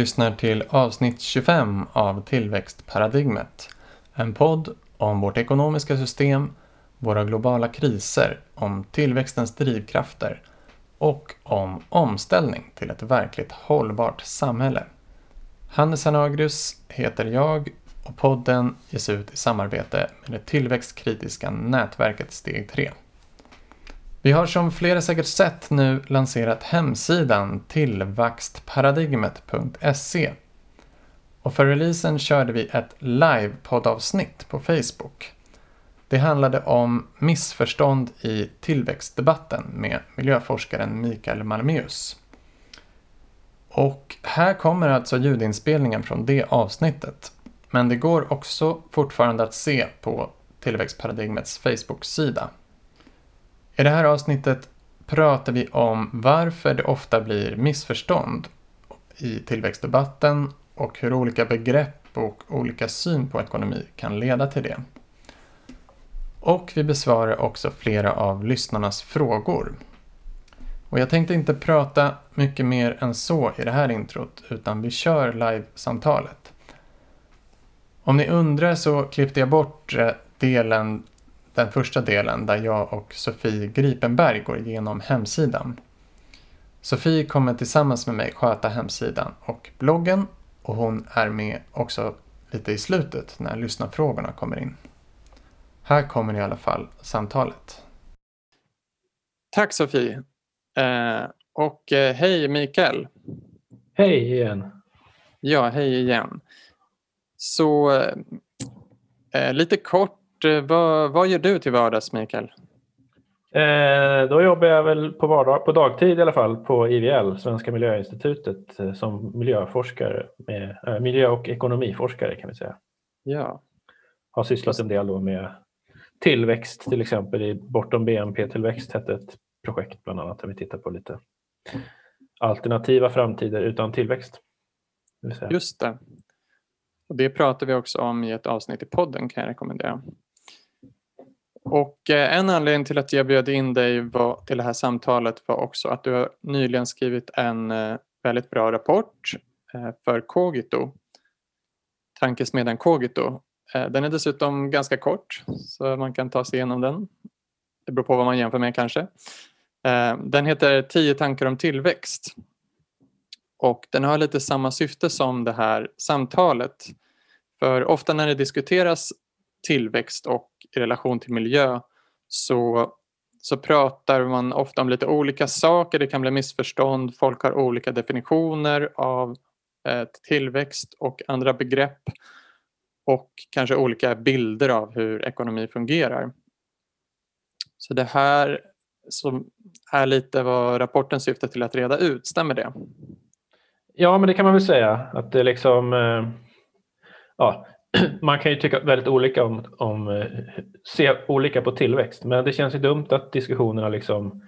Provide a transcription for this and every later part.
Lyssnar till avsnitt 25 av Tillväxtparadigmet. En podd om vårt ekonomiska system, våra globala kriser, om tillväxtens drivkrafter och om omställning till ett verkligt hållbart samhälle. Hannes Hanagrus heter jag och podden ges ut i samarbete med det tillväxtkritiska nätverket Steg 3. Vi har som flera säkert sett nu lanserat hemsidan tillväxtparadigmet.se. Och för releasen körde vi ett live-poddavsnitt på Facebook. Det handlade om missförstånd i tillväxtdebatten med miljöforskaren Mikael Malmeus. Och här kommer alltså ljudinspelningen från det avsnittet. Men det går också fortfarande att se på Tillväxtparadigmets Facebook-sida. I det här avsnittet pratar vi om varför det ofta blir missförstånd i tillväxtdebatten och hur olika begrepp och olika syn på ekonomi kan leda till det. Och vi besvarar också flera av lyssnarnas frågor. Och jag tänkte inte prata mycket mer än så i det här introt, utan vi kör live-samtalet. Om ni undrar så klippte jag bort eh, delen den första delen där jag och Sofie Gripenberg går igenom hemsidan. Sofie kommer tillsammans med mig sköta hemsidan och bloggen och hon är med också lite i slutet när lyssnarfrågorna kommer in. Här kommer i alla fall samtalet. Tack Sofie. Eh, och eh, hej Mikael. Hej igen. Ja, hej igen. Så eh, lite kort vad, vad gör du till vardags, Mikael? Eh, då jobbar jag väl på, vardag, på dagtid i alla fall på IVL, Svenska miljöinstitutet, eh, som miljöforskare, med, eh, miljö och ekonomiforskare kan vi säga. Ja. Har sysslat en del då med tillväxt till exempel. I Bortom BNP-tillväxt hette ett projekt bland annat där vi tittar på lite alternativa framtider utan tillväxt. Just det. Och Det pratar vi också om i ett avsnitt i podden kan jag rekommendera. Och eh, en anledning till att jag bjöd in dig var, till det här samtalet var också att du har nyligen skrivit en eh, väldigt bra rapport eh, för Kogito, tankesmedjan Kogito. Den är dessutom ganska kort så man kan ta sig igenom den. Det beror på vad man jämför med kanske. Den heter 10 tankar om tillväxt. Och den har lite samma syfte som det här samtalet. För ofta när det diskuteras tillväxt och i relation till miljö så, så pratar man ofta om lite olika saker. Det kan bli missförstånd. Folk har olika definitioner av eh, tillväxt och andra begrepp och kanske olika bilder av hur ekonomi fungerar. Så det här som är lite vad rapporten syftar till att reda ut, stämmer det? Ja, men det kan man väl säga att det liksom eh, ja, man kan ju tycka väldigt olika om, om eh, se olika på tillväxt, men det känns ju dumt att diskussionerna liksom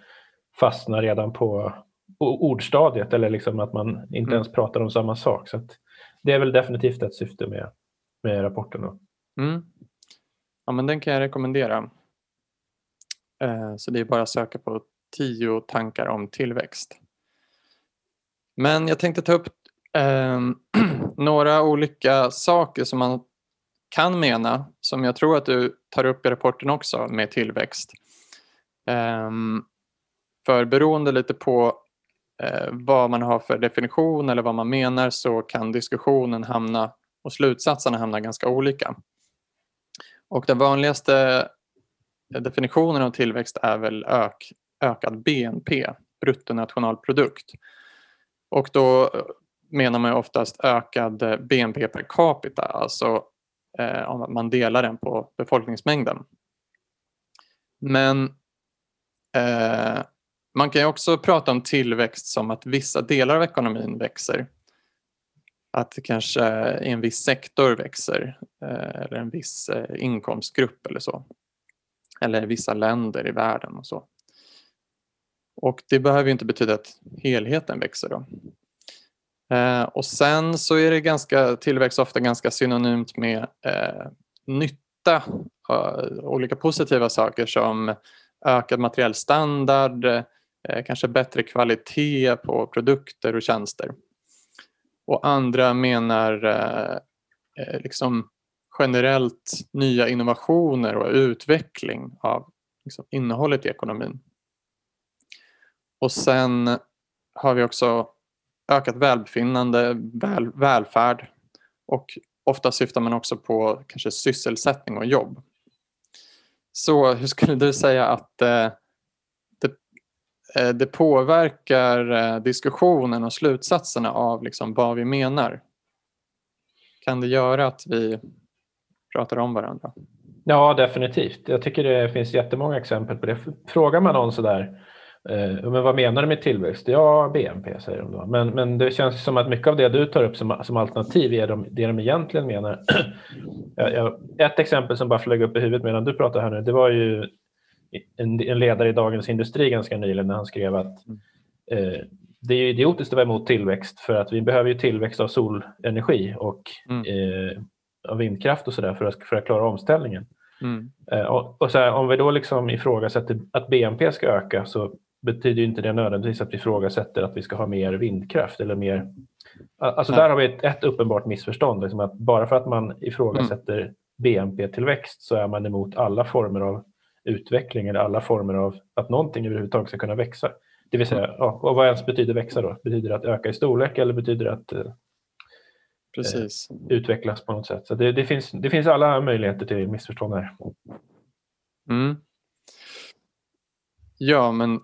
fastnar redan på ordstadiet eller liksom att man inte mm. ens pratar om samma sak. Så det är väl definitivt ett syfte med, med rapporten. Mm. Ja, men den kan jag rekommendera. Eh, så det är bara att söka på tio tankar om tillväxt. Men jag tänkte ta upp eh, några olika saker som man kan mena, som jag tror att du tar upp i rapporten också med tillväxt. Ehm, för beroende lite på eh, vad man har för definition eller vad man menar så kan diskussionen hamna och slutsatserna hamna ganska olika. Och den vanligaste eh, definitionen av tillväxt är väl ök, ökad BNP, bruttonationalprodukt. Och då eh, menar man oftast ökad BNP per capita, alltså eh, om man delar den på befolkningsmängden. Men eh, man kan ju också prata om tillväxt som att vissa delar av ekonomin växer. Att kanske en viss sektor växer eh, eller en viss eh, inkomstgrupp eller så. Eller vissa länder i världen och så. Och det behöver inte betyda att helheten växer då. Eh, och sen så är det ganska, tillväxt ofta ganska synonymt med eh, nytta, eh, olika positiva saker som ökad materiell standard, eh, kanske bättre kvalitet på produkter och tjänster. Och andra menar eh, eh liksom generellt nya innovationer och utveckling av liksom, innehållet i ekonomin. Och sen har vi också ökat välbefinnande, väl, välfärd och ofta syftar man också på kanske sysselsättning och jobb. Så hur skulle du säga att eh, det, eh, det, påverkar eh, diskussionen och slutsatserna av liksom vad vi menar? Kan det göra att vi pratar om varandra? Ja, definitivt. Jag tycker det finns jättemånga exempel på det. Frågar man någon sådär men vad menar du med tillväxt? Ja, BNP säger de då. Men, men det känns som att mycket av det du tar upp som, som alternativ är de, det de egentligen menar. jag, jag, ett exempel som bara flög upp i huvudet medan du pratar här nu, det var ju en, en ledare i Dagens Industri ganska nyligen när han skrev att eh, det är idiotiskt att vara emot tillväxt för att vi behöver ju tillväxt av solenergi och mm. eh, av vindkraft och sådär för att, för att klara omställningen. Mm. Eh, och, och här, om vi då liksom ifrågasätter att BNP ska öka så betyder inte det nödvändigtvis att vi ifrågasätter att vi ska ha mer vindkraft eller mer... Alltså där har vi ett, ett uppenbart missförstånd. Liksom att bara för att man ifrågasätter mm. BNP-tillväxt så är man emot alla former av utveckling eller alla former av att någonting överhuvudtaget ska kunna växa. Det vill säga, ja, och vad ens betyder växa då? Betyder det att öka i storlek eller betyder det att eh, Precis. Eh, utvecklas på något sätt? Så det, det, finns, det finns alla möjligheter till missförstånd här. Mm. Ja, men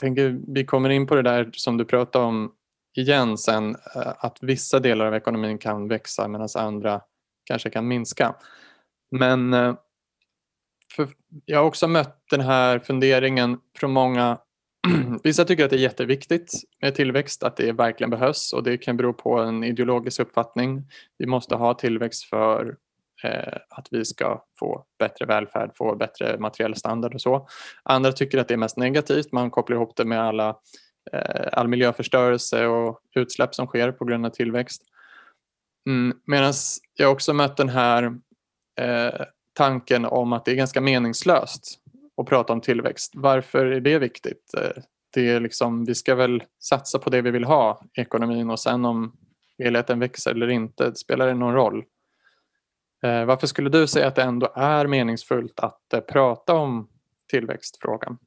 tänker vi kommer in på det där som du pratade om igen sen, eh, att vissa delar av ekonomin kan växa medan andra kanske kan minska. Men eh, jag har också mött den här funderingen från många Vissa tycker att det är jätteviktigt med tillväxt, att det verkligen behövs och det kan bero på en ideologisk uppfattning. Vi måste ha tillväxt för Eh, att vi ska få bättre välfärd, få bättre materiell standard och så. Andra tycker att det är mest negativt. Man kopplar ihop det med alla, eh, all miljöförstörelse och utsläpp som sker på grund av tillväxt. Mm, Medan jag också mött den här eh, tanken om att det är ganska meningslöst att prata om tillväxt. Varför är det viktigt? Eh, det är liksom, vi ska väl satsa på det vi vill ha i ekonomin och sen om helheten växer eller inte, spelar det någon roll? Eh, varför skulle du säga att det ändå är meningsfullt att eh, prata om tillväxtfrågan?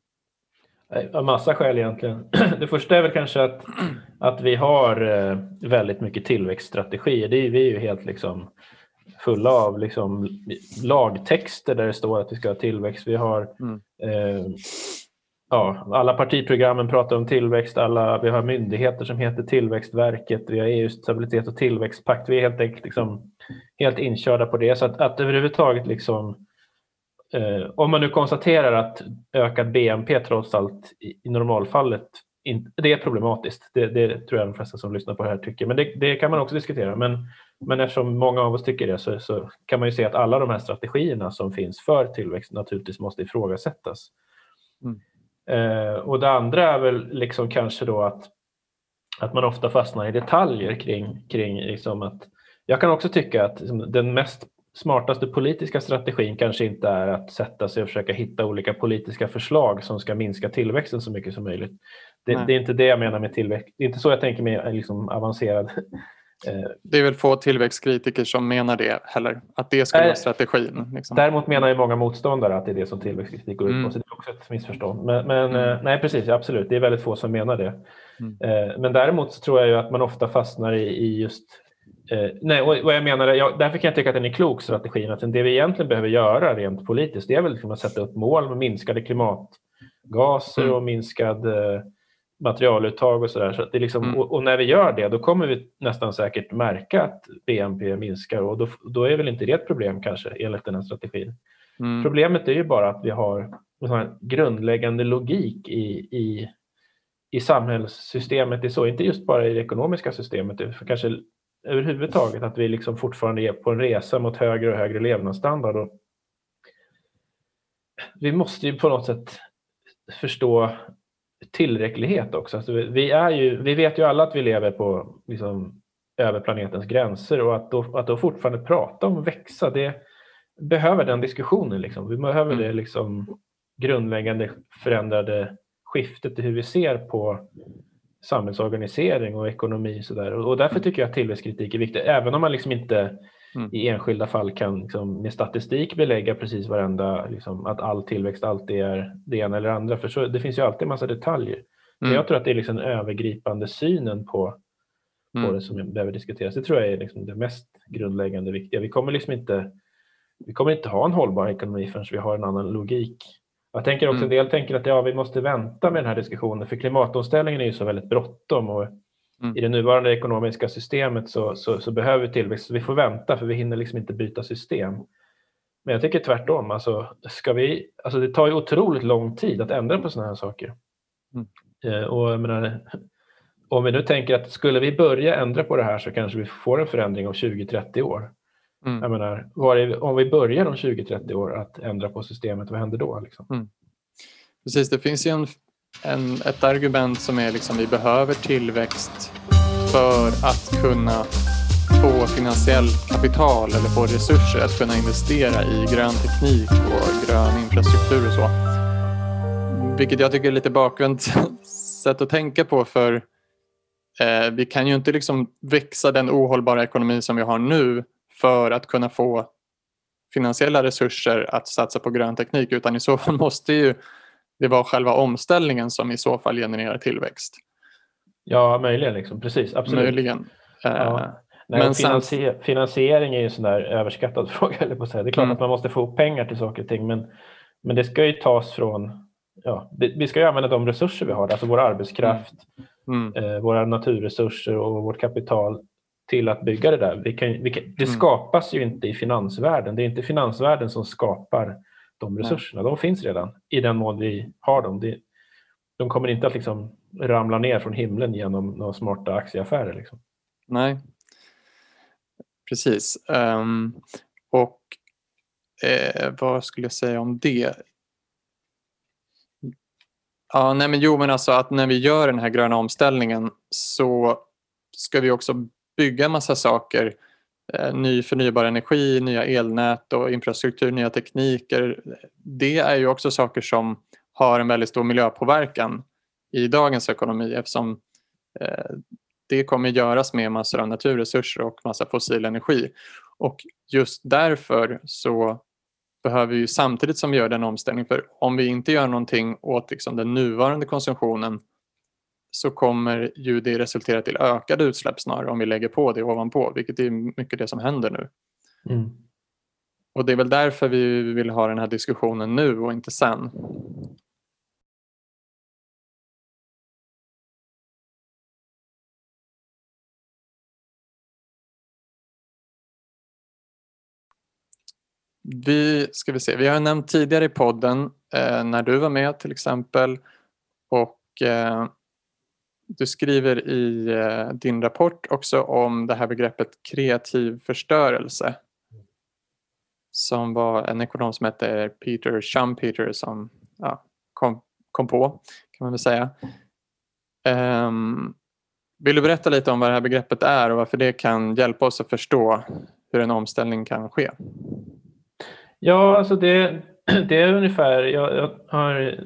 Av massa skäl egentligen. Det första är väl kanske att, att vi har eh, väldigt mycket tillväxtstrategier. Det är vi är ju helt liksom fulla av liksom lagtexter där det står att vi ska ha tillväxt. Vi har mm. eh, ja, alla partiprogrammen pratar om tillväxt. Alla, vi har myndigheter som heter Tillväxtverket. Vi har EUs stabilitet och tillväxtpakt. Vi är helt enkelt liksom helt inkörda på det. Så att, att överhuvudtaget liksom, eh, om man nu konstaterar att ökad BNP trots allt i, i normalfallet in, det är problematiskt. Det, det, tror jag de flesta som lyssnar på det här tycker. Men det, det, kan man också diskutera. Men, men eftersom många av oss tycker det så, så, kan man ju se att alla de här strategierna som finns för tillväxt naturligtvis måste ifrågasättas. Mm. Eh, och det andra är väl liksom kanske då att, att man ofta fastnar i detaljer kring, kring liksom att jag kan också tycka att liksom, den mest smartaste politiska strategin kanske inte är att sätta sig och försöka hitta olika politiska förslag som ska minska tillväxten så mycket som möjligt. Det, det är inte det jag menar med tillväxt. Det är inte så jag tänker mig liksom avancerad. Det är väl få tillväxtkritiker som menar det heller, att det skulle vara strategin. Liksom. Däremot menar ju många motståndare att det är det som tillväxtkritik går ut på, mm. så det är också ett missförstånd. Men, men mm. Eh, nej, precis, absolut, det är väldigt få som menar det. Mm. Eh, men däremot så tror jag ju att man ofta fastnar i, i just Eh, nej, vad jag menar, jag, därför kan jag tycka att den är klok strategin. Att det vi egentligen behöver göra rent politiskt det är väl liksom att sätta upp mål med minskade klimatgaser mm. och minskad materialuttag och sådär. Så det liksom, mm. och, och, när vi gör det då kommer vi nästan säkert märka att BNP minskar och då, då är väl inte det ett problem kanske enligt den här strategin. Mm. Problemet är ju bara att vi har en grundläggande logik i, i, i samhällssystemet. Det är så, inte just bara i det ekonomiska systemet, det kanske överhuvudtaget att vi liksom fortfarande är på en resa mot högre och högre levnadsstandard. Och vi måste ju på något sätt förstå tillräcklighet också. Alltså vi, är ju, vi vet ju alla att vi lever på liksom, över planetens gränser och att då, att då fortfarande prata om växa, det behöver den diskussionen. Liksom. Vi behöver mm. det liksom grundläggande förändrade skiftet i hur vi ser på samhällsorganisering och ekonomi. Så där. Och, därför tycker jag att tillväxtkritik är viktig, även om man liksom inte mm. i enskilda fall kan liksom, med statistik belägga precis varenda, liksom, att all tillväxt alltid är det ena eller andra. För så, det finns ju alltid en massa detaljer. Mm. Men jag tror att det är liksom den övergripande synen på, på mm. det som behöver diskuteras. Det tror jag är liksom det mest grundläggande viktiga. Vi kommer liksom inte vi kommer inte ha en hållbar ekonomi förrän vi har en annan logik. Jag tänker också, mm. en del tänker att ja, vi måste vänta med den här diskussionen för klimatomställningen är ju så väldigt bråttom och mm. i det nuvarande ekonomiska systemet så, så, så, behöver vi tillväxt. Vi får vänta för vi hinner liksom inte byta system. Men jag tycker tvärtom. Alltså, ska vi, alltså det tar ju otroligt lång tid att ändra på sådana här saker. Mm. Eh, och menar, om vi nu tänker att skulle vi börja ändra på det här så kanske vi får en förändring om 20-30 år. Mm. Jag menar, det, om vi börjar om 20-30 år att ändra på systemet, vad händer då? Liksom? Mm. Precis, det finns ju en, en, ett argument som är liksom vi behöver tillväxt för att kunna få finansiellt kapital eller få resurser att kunna investera i grön teknik och grön infrastruktur och så. Vilket jag tycker är lite bakvänt sätt att tänka på för eh, vi kan ju inte liksom växa den ohållbara ekonomi som vi har nu för att kunna få finansiella resurser att satsa på grön teknik utan i så fall måste ju det vara själva omställningen som i så fall genererar tillväxt. Ja, möjligen. Liksom. Precis, absolut. Möjligen. Ja. Eh, Nej, men finansier sen... Finansiering är ju en sån där överskattad fråga. Eller på säga. Det är klart mm. att man måste få pengar till saker och ting men, men det ska ju tas från Ja, vi ska ju använda de resurser vi har, alltså vår arbetskraft, mm. Mm. Eh, våra naturresurser och vårt kapital till att bygga det där. Vi kan, vi kan, det mm. skapas ju inte i finansvärlden. Det är inte finansvärlden som skapar de resurserna. Nej. De finns redan i den mån vi har dem. Det, de kommer inte att liksom ramla ner från himlen genom några smarta aktieaffärer. Liksom. Nej, precis. Um, och eh, vad skulle jag säga om det? Ja, nej men jo, men alltså att när vi gör den här gröna omställningen så ska vi också bygga en massa saker. Eh, ny förnybar energi, nya elnät och infrastruktur, nya tekniker. Det är ju också saker som har en väldigt stor miljöpåverkan i dagens ekonomi eftersom eh, det kommer göras med massor av naturresurser och massa fossil energi. Och just därför så behöver vi samtidigt som vi gör den omställningen, för om vi inte gör någonting åt liksom den nuvarande konsumtionen så kommer ju det resultera till ökade utsläpp snarare om vi lägger på det ovanpå, vilket är mycket det som händer nu. Mm. Och det är väl därför vi vill ha den här diskussionen nu och inte sen. Vi, ska vi, se, vi har nämnt tidigare i podden eh, när du var med till exempel och eh, du skriver i eh, din rapport också om det här begreppet kreativ förstörelse. Som var en ekonom som hette Peter Schumpeter som ja, kom, kom på, kan man väl säga. Um, vill du berätta lite om vad det här begreppet är och varför det kan hjälpa oss att förstå hur en omställning kan ske? Ja, alltså det, det är ungefär, jag, jag har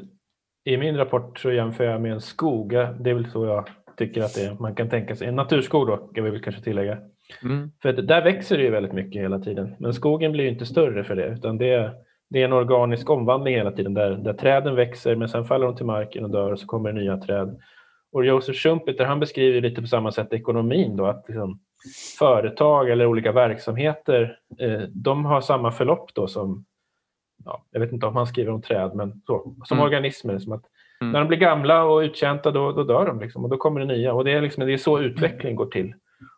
i min rapport så jämför jag med en skog. Det är väl så jag tycker att det är. Man kan tänka sig en naturskog då, kan vi väl kanske tillägga. Mm. För där växer det ju väldigt mycket hela tiden. Men skogen blir ju inte större för det, utan det är, det är en organisk omvandling hela tiden där, där träden växer, men sen faller de till marken och dör och så kommer det nya träd. Och Josef Schumpeter han beskriver lite på samma sätt ekonomin då, att liksom, företag eller olika verksamheter, eh, de har samma förlopp då som ja, jag vet inte om han skriver om träd, men så, som mm. organismer. Som att mm. När de blir gamla och uttjänta då, då dör de liksom, och då kommer det nya. Och det är, liksom, det är så utveckling går till.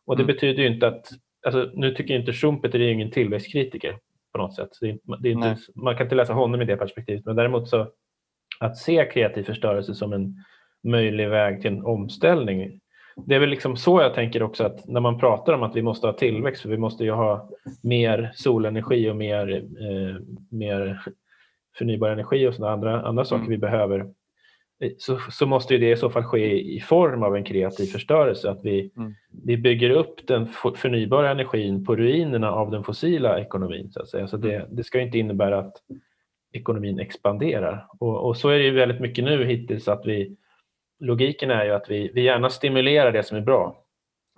Och det mm. betyder ju inte att, alltså, nu tycker jag inte Schumpeter är ingen tillväxtkritiker på något sätt. Det är, det är inte, man kan inte läsa honom i det perspektivet, men däremot så att se kreativ förstörelse som en möjlig väg till en omställning det är väl liksom så jag tänker också att när man pratar om att vi måste ha tillväxt, för vi måste ju ha mer solenergi och mer, eh, mer förnybar energi och sådana andra, andra saker mm. vi behöver, eh, så, så måste det i så fall ske i form av en kreativ förstörelse, att vi, mm. vi bygger upp den förnybara energin på ruinerna av den fossila ekonomin. Så, att säga. så det, det ska inte innebära att ekonomin expanderar. Och, och så är det ju väldigt mycket nu hittills att vi logiken är ju att vi, vi gärna stimulerar det som är bra.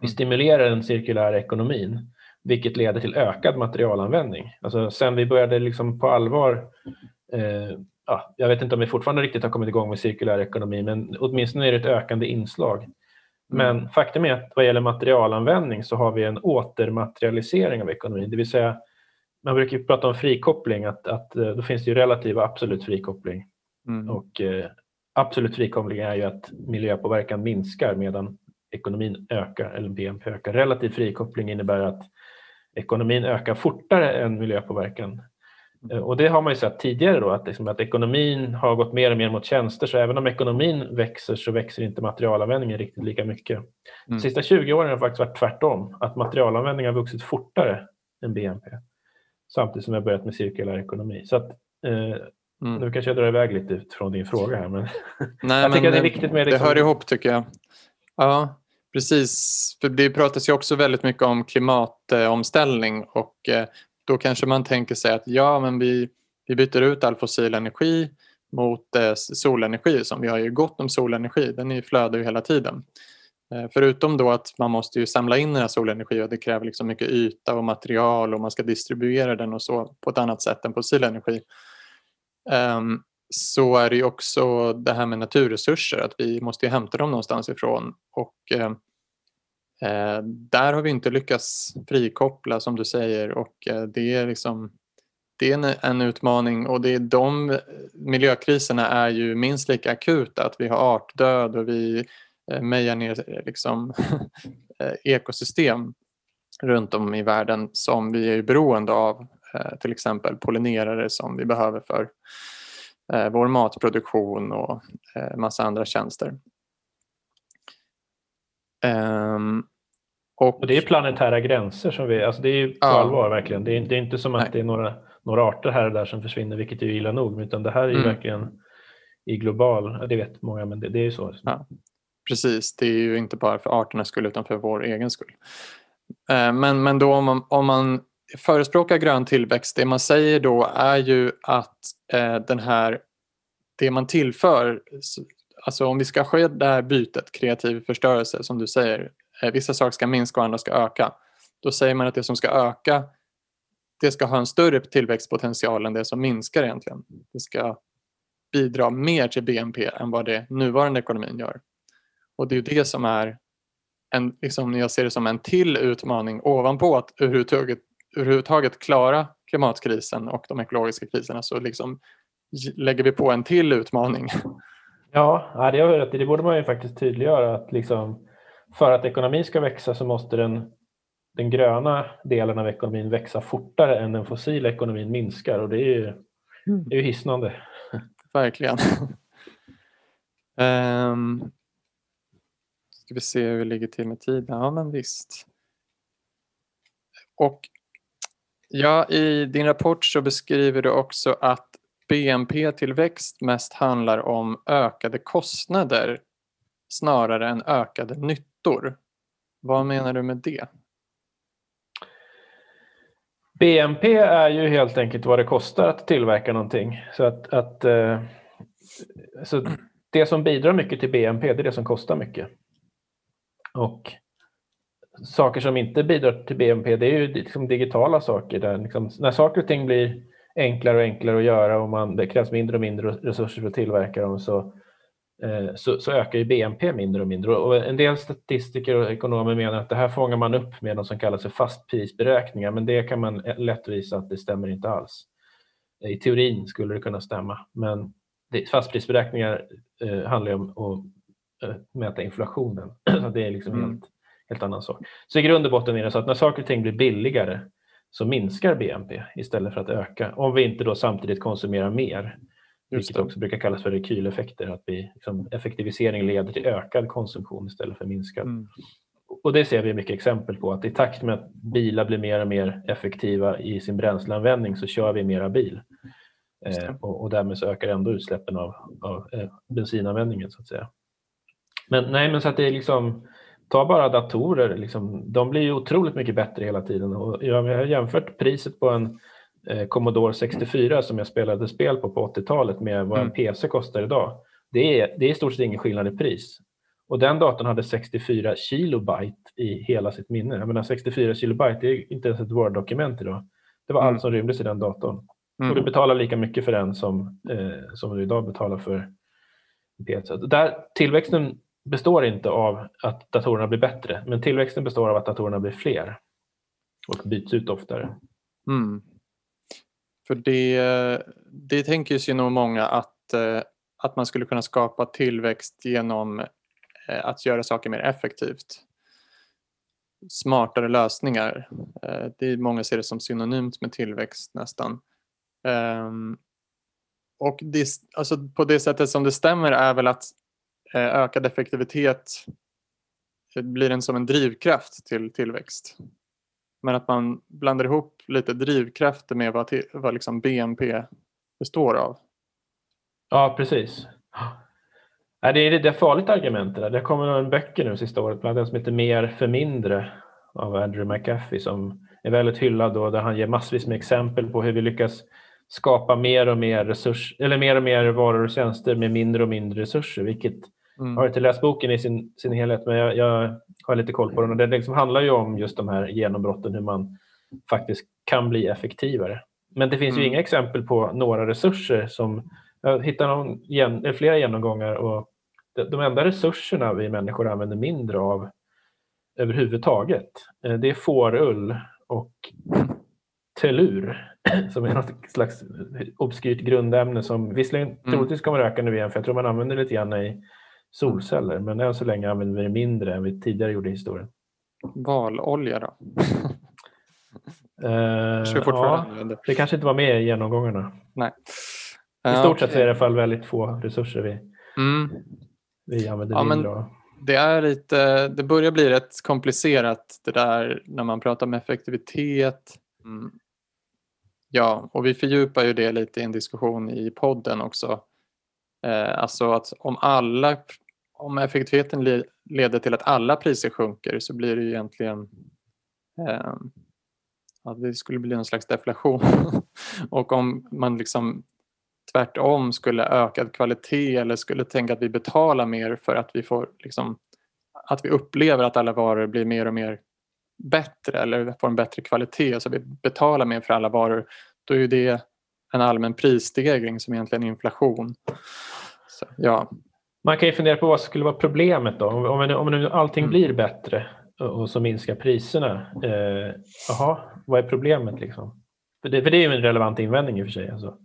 Vi Mm. stimulerar den cirkulära ekonomin, vilket leder till ökad materialanvändning. Alltså sen vi började liksom på allvar eh, ja, jag vet inte om vi fortfarande riktigt har kommit igång med cirkulär ekonomi, men åtminstone är det ett ökande inslag. Men faktum är att vad gäller materialanvändning så har vi en återmaterialisering av ekonomin, det vill säga man brukar prata om frikoppling, att, att eh, då finns det ju relativ och absolut frikoppling. Mm. Och eh, absolut frikoppling är ju att miljöpåverkan minskar medan ekonomin ökar, eller BNP ökar. Relativ frikoppling innebär att ekonomin ökar fortare än miljöpåverkan. Eh, Och det har man ju sett tidigare då, att, liksom, att ekonomin har gått mer och mer mot tjänster, så även om ekonomin växer så växer inte materialanvändningen riktigt lika mycket. De Mm. sista 20 åren har det faktiskt varit tvärtom, att materialanvändningen har vuxit fortare än BNP. Samtidigt som vi har börjat med cirkulär ekonomi. Så att, eh, Mm. nu kanske jag drar iväg lite från din fråga här. Men Nej, jag tycker men att det är viktigt med det liksom- hör ihop tycker jag. Ja, precis. För det pratas ju också väldigt mycket om klimatomställning och eh, då kanske man tänker sig att ja, men vi, vi byter ut all fossil energi mot eh, solenergi som vi har ju gott om solenergi. Den är flödar ju hela tiden. Eh, Förutom då att man måste ju samla in den här solenergi och det kräver liksom mycket yta och material och man ska distribuera den och så på ett annat sätt än fossil energi. Ehm, så är det ju också det här med naturresurser, att vi måste ju hämta dem någonstans ifrån. Och ehm, eh, där har vi inte lyckats frikoppla som du säger. Och eh, det är liksom det är en, en utmaning. Och det är de eh, miljökriserna är ju minst lika akuta, att vi har artdöd och vi eh, mejar ner liksom, ekosystem runt om i världen som vi är beroende av, till exempel pollinerare som vi behöver för eh, vår matproduktion och eh, massa andra tjänster. Ehm, och, Och det är planetära gränser som vi, alltså det är ju på Ja. allvar verkligen. Det är, det är inte som att Nej. det är några, några arter här och där som försvinner, vilket är illa nog, utan det här är Mm. verkligen i global, det vet många, men det, det är ju så. Ja. Precis, det är ju inte bara för arternas skull utan för vår egen skull. Eh, Men, men då om man, om man förespråkar grön tillväxt, det man säger då är ju att eh, den här, det man tillför, alltså om vi ska ske det här bytet, kreativ förstörelse som du säger, eh, vissa saker ska minska och andra ska öka. Då säger man att det som ska öka, det ska ha en större tillväxtpotential än det som minskar egentligen. Det ska bidra mer till BNP än vad det nuvarande ekonomin gör. Och det är ju det som är, en, liksom jag ser det som en till utmaning ovanpå att överhuvudtaget, överhuvudtaget klara klimatkrisen och de ekologiska kriserna så liksom lägger vi på en till utmaning. Ja, det har borde man ju faktiskt tydliggöra att liksom, för att ekonomin ska växa så måste den, den gröna delen av ekonomin växa fortare än den fossila ekonomin minskar och det är ju, det är ju hisnande. Verkligen. um, ska vi se hur vi ligger till med tiden. Ja, men visst. Och ja, i din rapport så beskriver du också att BNP-tillväxt mest handlar om ökade kostnader snarare än ökade nyttor. Vad menar du med det? BNP är ju helt enkelt vad det kostar att tillverka någonting. Så att, att eh, så det som bidrar mycket till BNP det är det som kostar mycket. Och saker som inte bidrar till BNP det är ju liksom digitala saker. Där liksom, när saker och ting blir enklare och enklare att göra och man, det krävs mindre och mindre resurser för att tillverka dem så, eh, så, så ökar ju BNP mindre och mindre. Och en del statistiker och ekonomer menar att det här fångar man upp med något som kallas för fastprisberäkningar men det kan man lätt visa att det stämmer inte alls. I teorin skulle det kunna stämma men det, fastprisberäkningar eh, handlar ju om att eh, mäta inflationen. så det är liksom Mm. helt, helt annan sak. Så i grund och botten är det så att när saker och ting blir billigare så minskar BNP istället för att öka. Om vi inte då samtidigt konsumerar mer. Vilket också brukar kallas för rekyleffekter. Att vi, liksom, effektivisering leder till ökad konsumtion istället för minskad. Mm. Och det ser vi mycket exempel på. Att i takt med att bilar blir mer och mer effektiva i sin bränsleanvändning så kör vi mera bil. Eh, och, och därmed så ökar ändå utsläppen av, av eh, bensinanvändningen så att säga. Men nej, men så att det är liksom Ta bara datorer, liksom, de blir ju otroligt mycket bättre hela tiden. Och jag har jämfört priset på en eh, Commodore 64 som jag spelade spel på på 80-talet med vad en Mm. PC kostar idag. Det är, det är i stort sett ingen skillnad i pris. Och den datorn hade 64 kilobyte i hela sitt minne. Jag menar 64 kilobyte, det är inte ens ett Word-dokument idag. Det var mm. allt som rymdes i den datorn. Mm. Och du betalar lika mycket för den som, eh, som du idag betalar för PC. Där, tillväxten består inte av att datorerna blir bättre, men tillväxten består av att datorerna blir fler och byts ut oftare. Mm. För det, det tänker sig nog många att, eh, att man skulle kunna skapa tillväxt genom eh, att göra saker mer effektivt. Smartare lösningar. Eh, det är många ser det som synonymt med tillväxt nästan. Ehm, och det, alltså på det sättet som det stämmer är väl att Eh, ökad effektivitet eh, blir en som en drivkraft till tillväxt. Men att man blandar ihop lite drivkrafter med vad, till, vad liksom BNP består av. Ja, precis. Det är ett farligt argument det där. Det kommer en böcker nu sista året, bland annat som heter Mer för mindre av Andrew McAfee som är väldigt hyllad och där han ger massvis med exempel på hur vi lyckas skapa mer och mer, resurs, eller mer, och mer varor och tjänster med mindre och mindre resurser, vilket Mm. Jag har inte läst boken i sin, sin helhet men jag, jag har lite koll på den och det liksom handlar ju om just de här genombrotten, hur man faktiskt kan bli effektivare. Men det finns mm. ju inga exempel på några resurser som, jag hittar någon, gen, flera genomgångar och de, enda resurserna vi människor använder mindre av överhuvudtaget, eh, det är fårull och tellur som är något slags obskyrt grundämne som visserligen mm. troligtvis kommer öka nu igen för jag tror man använder det lite grann i solceller, men än så länge använder vi det mindre än vi tidigare gjorde i historien. Valolja då? uh, ja, det kanske inte var med i genomgångarna. Nej. I stort okay. sett är det i alla fall väldigt få resurser vi, mm. vi använder ja, mindre av. Det, är lite, det börjar bli rätt komplicerat det där när man pratar om effektivitet. Mm. Ja, och vi fördjupar ju det lite i en diskussion i podden också. Eh, alltså att om alla om effektiviteten leder till att alla priser sjunker så blir det ju egentligen eh, att det skulle bli en slags deflation. och om man liksom tvärtom skulle ökad kvalitet eller skulle tänka att vi betalar mer för att vi får liksom, att vi upplever att alla varor blir mer och mer bättre eller får en bättre kvalitet så vi betalar mer för alla varor då är det en allmän prisstegring som egentligen inflation. Så, ja. Man kan ju fundera på vad skulle vara problemet då? Om, om, om nu allting mm. blir bättre och så minskar priserna. Eh, jaha, vad är problemet liksom? För det, för det är ju en relevant invändning i och för sig. Alltså.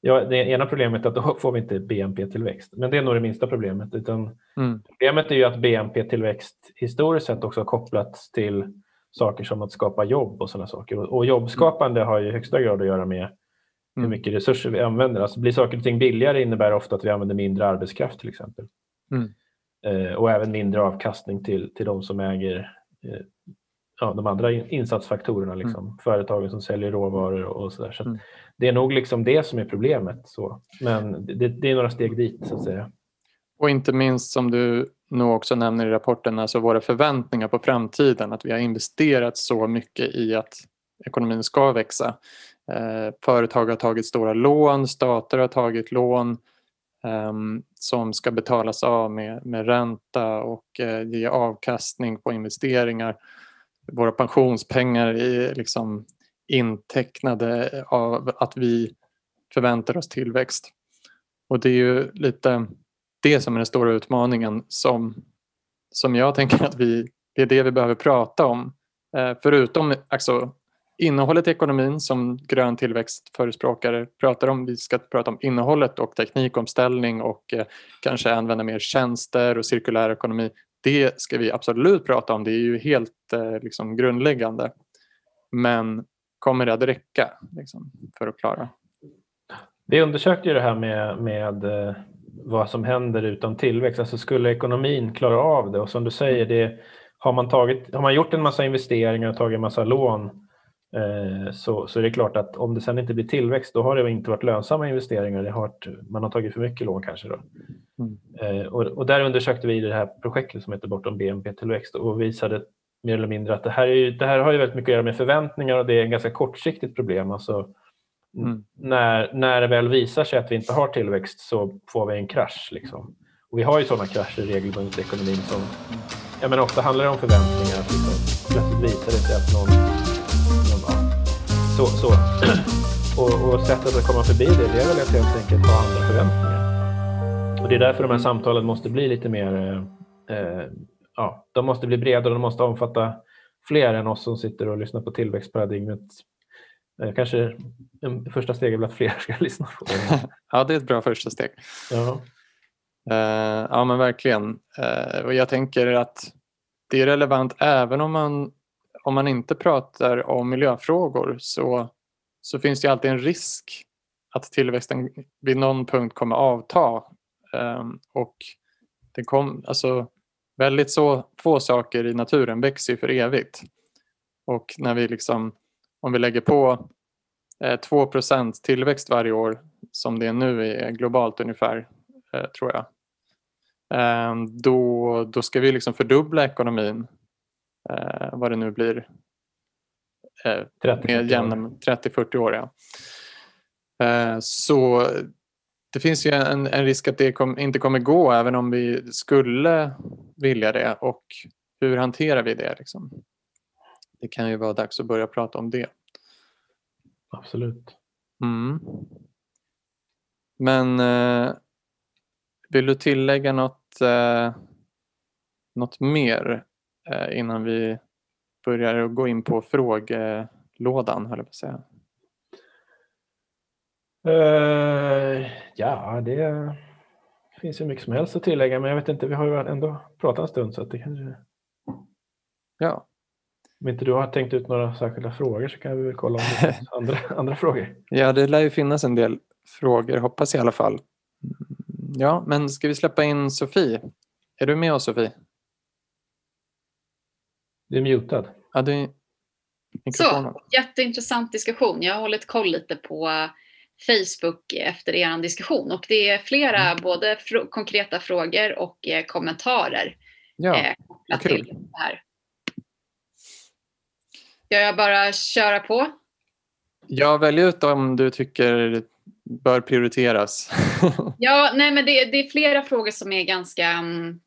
Ja, det ena problemet är att då får vi inte BNP-tillväxt, men det är nog det minsta problemet. Utan mm. Problemet är ju att BNP-tillväxt historiskt sett också har kopplats till saker som att skapa jobb och sådana saker. Och, och jobbskapande har ju i högsta grad att göra med hur mm. mycket resurser vi använder. Alltså blir saker och ting billigare innebär ofta att vi använder mindre arbetskraft till exempel. Mm. Eh, och även mindre avkastning till, till de som äger eh, ja, de andra insatsfaktorerna, liksom. Mm. företagen som säljer råvaror och sådär. Så, så mm. Det är nog liksom det som är problemet. Så. Men det, det, är några steg dit så att säga. Och inte minst som du nog också nämner i rapporten, alltså våra förväntningar på framtiden. Att vi har investerat så mycket i att ekonomin ska växa. Eh, företag har tagit stora lån, stater har tagit lån ehm, som ska betalas av med, med ränta och eh, ge avkastning på investeringar. Våra pensionspengar är liksom intecknade av att vi förväntar oss tillväxt. Och det är ju lite det som är den stora utmaningen som, som jag tänker att vi, det är det vi behöver prata om. Eh, förutom alltså, innehållet i ekonomin som grön tillväxtförespråkare pratar om. Vi ska prata om innehållet och teknikomställning och eh, kanske använda mer tjänster och cirkulär ekonomi. Det ska vi absolut prata om. Det är ju helt eh, liksom, grundläggande. Men kommer det att räcka liksom, för att klara? Vi undersökte ju det här med, med eh, vad som händer utan tillväxt. Alltså skulle ekonomin klara av det? Och som du säger, det, har, man tagit, har man gjort en massa investeringar och tagit en massa lån Eh, så, så är det klart att om det sen inte blir tillväxt då har det inte varit lönsamma investeringar. Det har varit, man har tagit för mycket lån kanske. Då. Mm. Och, och, där undersökte vi det här projektet som heter Bortom BNP-tillväxt och visade mer eller mindre att det här, är, det här har ju väldigt mycket att göra med förväntningar och det är en ganska kortsiktigt problem. Alltså, mm. när, när det väl visar sig att vi inte har tillväxt så får vi en krasch. Liksom. Och vi har ju sådana krascher regelbundet i ekonomin som jag menar, ofta handlar det om förväntningar. Liksom. Plötsligt visar det sig att någon... ja, så, så. och, och sättet att komma förbi det, det är väl att helt enkelt ha andra förväntningar. Och det är därför de här samtalen måste bli lite mer... Eh, ja, de måste bli bredare, de måste omfatta fler än oss som sitter och lyssnar på tillväxtparadigmet. Eh, kanske första steg är väl att fler ska lyssna på det. ja, det är ett bra första steg. Ja. Uh, ja men verkligen. Uh, och jag tänker att det är relevant även om man, om man inte pratar om miljöfrågor så, så finns det alltid en risk att tillväxten vid någon punkt kommer avta. Um, och det kom, alltså, väldigt så få saker i naturen växer för evigt. Och när vi liksom, om vi lägger på eh, 2% tillväxt varje år som det är nu är eh, globalt ungefär eh, tror jag. Eh, då, då ska vi liksom fördubbla ekonomin, eh, vad det nu blir, eh, 30-40 år. Ja. Eh, så det finns ju en, en risk att det kom, inte kommer gå även om vi skulle vilja det och hur hanterar vi det? Liksom? Det kan ju vara dags att börja prata om det. Absolut. Mm. Men eh, vill du tillägga något, eh, något mer innan vi börjar gå in på frågelådan, höll jag på att säga? Uh, ja, det finns ju mycket som helst att tillägga, men jag vet inte, vi har ju ändå pratat en stund så att det kanske... Ja. Om inte du har tänkt ut några särskilda frågor så kan vi väl kolla om det finns andra, andra frågor. Ja, det lär ju finnas en del frågor, hoppas i alla fall. Ja, men ska vi släppa in Sofie? Är du med oss Sofie? Du är mutad. Ja, du... Så, jätteintressant diskussion. Jag har hållit koll lite på Facebook efter er diskussion och det är flera mm. både fr konkreta frågor och eh, kommentarer ja, eh, kopplat till det här. Ska jag bara köra på? Ja, välj ut om du tycker bör prioriteras. ja, nej men det, det, är flera frågor som är ganska um,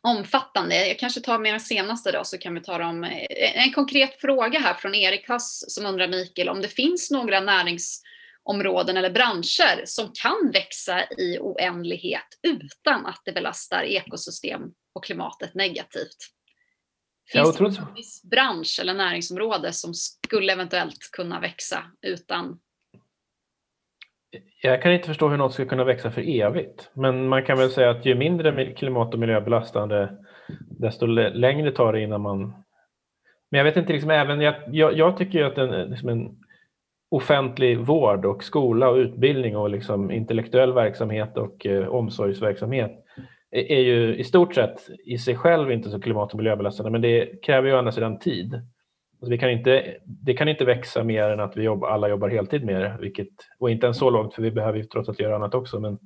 omfattande. Jag kanske tar med den senaste då så kan vi ta dem. Eh, en konkret fråga här från Erik Hass som undrar Mikael om det finns några närings områden eller branscher som kan växa i oändlighet utan att det belastar ekosystem och klimatet negativt. Finns det viss bransch eller näringsområde som skulle eventuellt kunna växa utan jag kan inte förstå hur något ska kunna växa för evigt. Men man kan väl säga att ju mindre klimat och miljöbelastande desto längre tar det innan man... Men jag vet inte, liksom, även jag, jag, jag tycker att en, liksom en offentlig vård och skola och utbildning och liksom intellektuell verksamhet och eh, omsorgsverksamhet är, är ju i stort sett i sig själv inte så klimat och miljöbelastande men det kräver ju å andra sidan tid. Alltså vi kan inte, det kan inte växa mer än att vi jobbar, alla jobbar heltid med det, vilket, och inte ens så långt för vi behöver ju trots allt göra annat också. Men,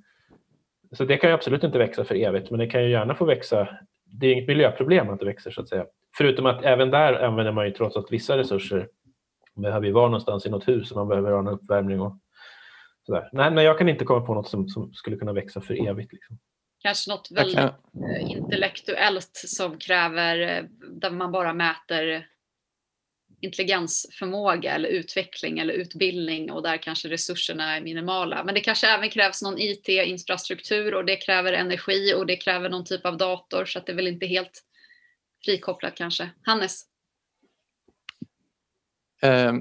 så det kan ju absolut inte växa för evigt men det kan ju gärna få växa. Det är inget miljöproblem att det växer så att säga. Förutom att även där använder man ju trots allt vissa resurser behöver ju vara någonstans i något hus och man behöver ha en uppvärmning och sådär. Nej, men jag kan inte komma på något som, som skulle kunna växa för evigt. Liksom. Kanske något väldigt eh, intellektuellt som kräver, eh, där man bara mäter intelligensförmåga eller utveckling eller utbildning och där kanske resurserna är minimala. Men det kanske även krävs någon IT-infrastruktur och det kräver energi och det kräver någon typ av dator så att det är väl inte helt frikopplat kanske. Hannes? Eh,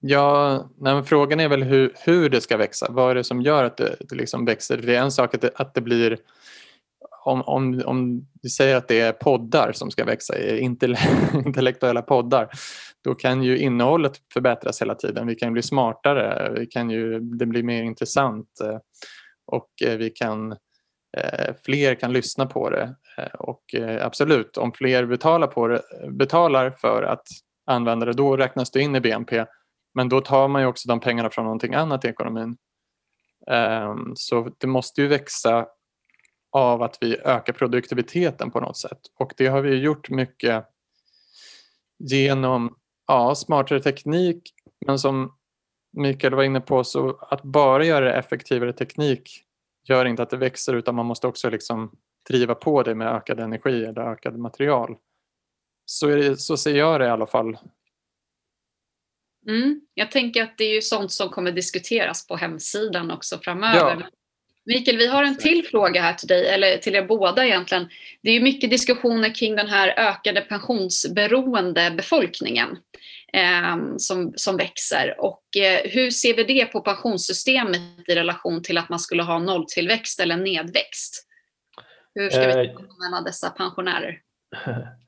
ja, nej, frågan är väl hur, hur det ska växa. Vad är det som gör att det, det liksom växer? Det är en sak att det, att det blir om, om, om du säger att det är poddar som ska växa, intellektuella poddar, då kan ju innehållet förbättras hela tiden. Vi kan bli smartare, vi kan ju, det blir mer intressant eh, och eh, vi kan, eh, fler kan lyssna på det. Och absolut, om fler betalar, på det, betalar för att använda det, då räknas det in i BNP. Men då tar man ju också de pengarna från någonting annat i ekonomin. Ehm, så det måste ju växa av att vi ökar produktiviteten på något sätt. Och det har vi gjort mycket genom ja, smartare teknik men som Mikael var inne på, så att bara göra effektivare teknik gör inte att det växer utan man måste också liksom driva på det med ökad energi eller ökad material. Så, det, så ser jag det i alla fall. Mm. Jag tänker att det är ju sånt som kommer diskuteras på hemsidan också framöver. Ja. Mikael, vi har en till fråga här till dig, eller till er båda egentligen. Det är ju mycket diskussioner kring den här ökade pensionsberoende befolkningen eh, som, som växer. Och eh, hur ser vi det på pensionssystemet i relation till att man skulle ha nolltillväxt eller nedväxt? Hur ska vi eh, använda dessa pensionärer?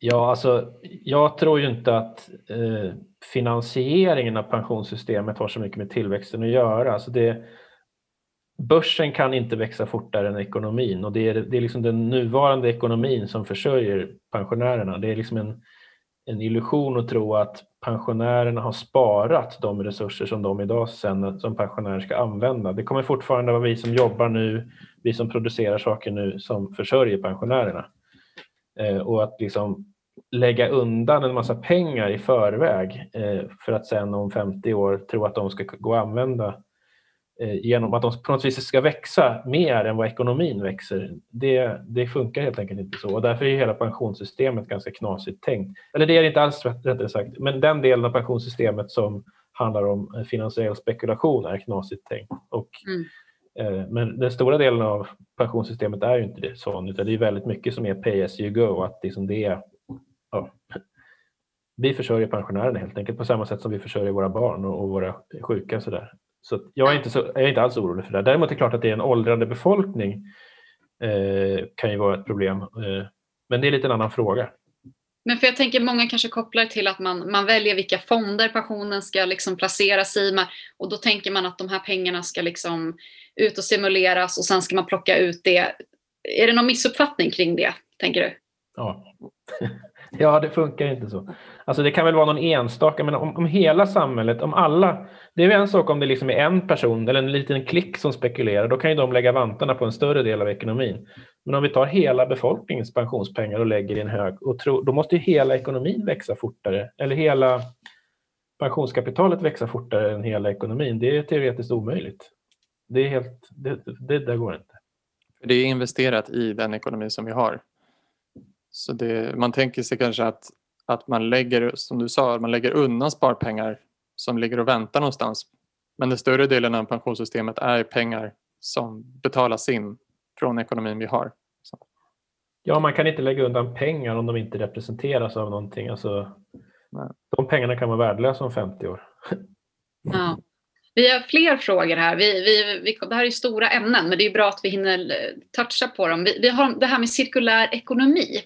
Ja, alltså, jag tror ju inte att eh, finansieringen av pensionssystemet har så mycket med tillväxten att göra. Alltså det, börsen kan inte växa fortare än ekonomin och det är, det är liksom den nuvarande ekonomin som försörjer pensionärerna. Det är liksom en, en illusion att tro att pensionärerna har sparat de resurser som de idag sen, som pensionärer ska använda. Det kommer fortfarande vara vi som jobbar nu, vi som producerar saker nu som försörjer pensionärerna. Eh, och att liksom lägga undan en massa pengar i förväg eh, för att sen om 50 år tro att de ska gå att använda genom att de på något vis ska växa mer än vad ekonomin växer. Det, det funkar helt enkelt inte så och därför är hela pensionssystemet ganska knasigt tänkt. Eller det är inte alls rättare sagt, men den delen av pensionssystemet som handlar om finansiell spekulation är knasigt tänkt. Och, mm. Men den stora delen av pensionssystemet är ju inte det sån, utan det är väldigt mycket som är pay as you go, att liksom det är ja, vi försörjer pensionärerna helt enkelt på samma sätt som vi försörjer våra barn och, och våra sjuka. Så, där. Så jag, är inte så, jag är inte alls orolig för det. Däremot är det klart att det är en åldrande befolkning eh, kan ju vara ett problem. Eh, men det är lite en annan fråga. Men för jag tänker många kanske kopplar till att man, man väljer vilka fonder pensionen ska liksom placeras i. Och då tänker man att de här pengarna ska liksom ut och stimuleras och sen ska man plocka ut det. Är det någon missuppfattning kring det, tänker du? Ja. Ja, det funkar inte så. Alltså det kan väl vara någon enstaka, men om, om hela samhället, om alla, det är en sak om det liksom är en person eller en liten klick som spekulerar, då kan ju de lägga vantarna på en större del av ekonomin. Men om vi tar hela befolkningens pensionspengar och lägger i en hög, och tro, då måste ju hela ekonomin växa fortare, eller hela pensionskapitalet växa fortare än hela ekonomin. Det är teoretiskt omöjligt. Det är helt, det, det där går inte. Det är investerat i den ekonomi som vi har. Så det, man tänker sig kanske att, att man lägger, som du sa, man lägger undan sparpengar som ligger och väntar någonstans. Men den större delen av pensionssystemet är pengar som betalas in från ekonomin vi har. Så. Ja, man kan inte lägga undan pengar om de inte representeras av någonting. Alltså, de pengarna kan vara värdelösa om 50 år. Ja. Vi har fler frågor här. Vi, vi, vi, det här är stora ämnen, men det är bra att vi hinner toucha på dem. Vi, vi har det här med cirkulär ekonomi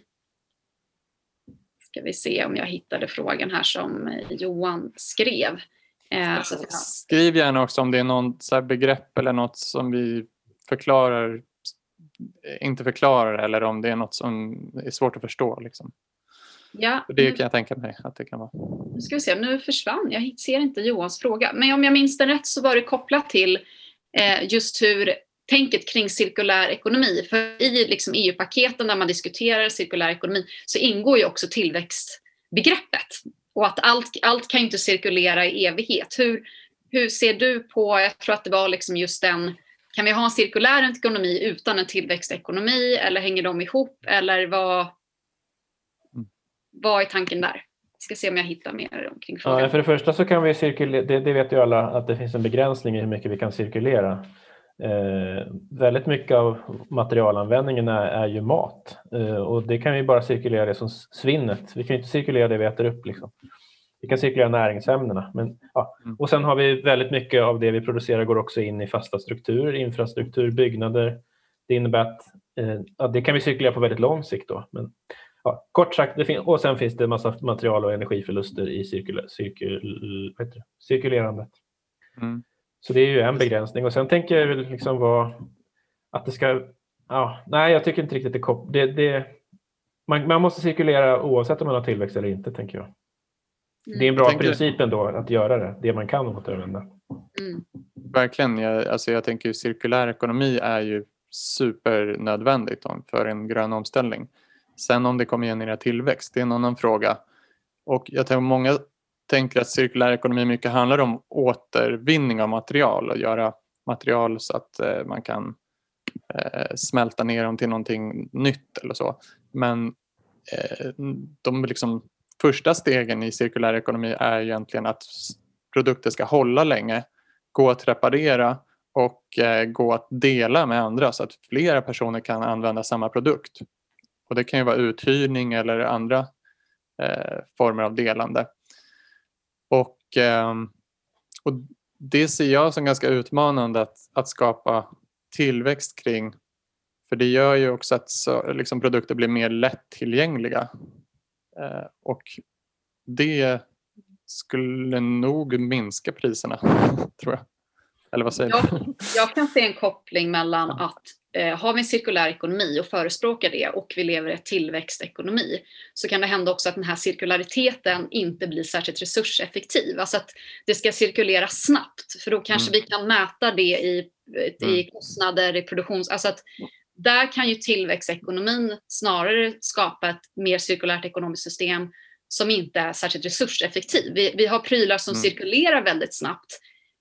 ska vi se om jag hittade frågan här som Johan skrev. Eh, Skriv gärna också om det är något begrepp eller något som vi förklarar, inte förklarar eller om det är något som är svårt att förstå. Liksom. Ja, det kan jag tänka mig att det kan vara. Nu ska vi se, nu försvann, jag ser inte Johans fråga. Men om jag minns den rätt så var det kopplat till eh, just hur tänket kring cirkulär ekonomi. För i liksom EU-paketen där man diskuterar cirkulär ekonomi så ingår ju också tillväxtbegreppet. Och att allt, allt kan inte cirkulera i evighet. Hur, hur ser du på, jag tror att det var liksom just den, kan vi ha en cirkulär ekonomi utan en tillväxtekonomi eller hänger de ihop eller vad, vad är tanken där? Jag ska se om jag hittar mer omkring frågan. Ja, för det första så kan vi cirkulera, det, det vet ju alla att det finns en begränsning i hur mycket vi kan cirkulera. Eh, väldigt mycket av materialanvändningen är, är ju mat eh, och det kan vi bara cirkulera det som svinnet. Vi kan inte cirkulera det vi äter upp. Liksom. Vi kan cirkulera näringsämnena. Men, ja. Mm. Och sen har vi väldigt mycket av det vi producerar går också in i fasta strukturer, infrastruktur, byggnader. Det innebär att eh, ja, det kan vi cirkulera på väldigt lång sikt. Då. Men, ja, kort sagt, det och sen finns det en massa material och energiförluster i cirkul cirkul cirkulerandet. Mm. Så det är ju en begränsning och sen tänker jag liksom vara att det ska, ja, nej jag tycker inte riktigt det, kop det, det man, man, måste cirkulera oavsett om man har tillväxt eller inte tänker jag. Mm. Det är en bra princip ändå att göra det, det man kan återanvända. Mm. Verkligen, jag, alltså jag tänker cirkulär ekonomi är ju supernödvändigt för en grön omställning. Sen om det kommer generera tillväxt, det är en annan fråga. Och jag tror många tänker att cirkulär ekonomi mycket handlar om återvinning av material och göra material så att eh, man kan eh, smälta ner dem till någonting nytt eller så. Men eh, de liksom första stegen i cirkulär ekonomi är egentligen att produkter ska hålla länge, gå att reparera och eh, gå att dela med andra så att flera personer kan använda samma produkt. Och Det kan ju vara uthyrning eller andra eh, former av delande. Och, eh, och Det ser jag som ganska utmanande att, att skapa tillväxt kring. För det gör ju också att så, liksom, produkter blir mer lättillgängliga. Eh, och det skulle nog minska priserna, tror jag. Eller vad säger jag, du? Jag kan se en koppling mellan att har vi en cirkulär ekonomi och förespråkar det och vi lever i ett tillväxtekonomi så kan det hända också att den här cirkulariteten inte blir särskilt resurseffektiv. Alltså att det ska cirkulera snabbt för då kanske mm. vi kan mäta det i, i mm. kostnader, i produktions... Alltså att där kan ju tillväxtekonomin snarare skapa ett mer cirkulärt ekonomiskt system som inte är särskilt resurseffektiv. Vi, vi har prylar som mm. cirkulerar väldigt snabbt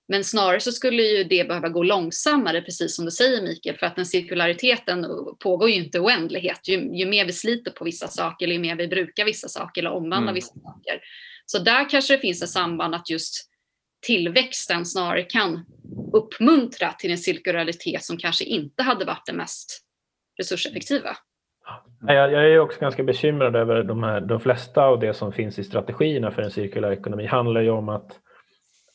men snarare så skulle ju det behöva gå långsammare, precis som du säger Mikael, för att den cirkulariteten pågår ju inte oändlighet. Ju, ju mer vi sliter på vissa saker, eller ju mer vi brukar vissa saker eller omvandlar mm. vissa saker. Så där kanske det finns ett samband att just tillväxten snarare kan uppmuntra till en cirkularitet som kanske inte hade varit det mest resurseffektiva. Jag, jag är också ganska bekymrad över de, här, de flesta av det som finns i strategierna för en cirkulär ekonomi handlar ju om att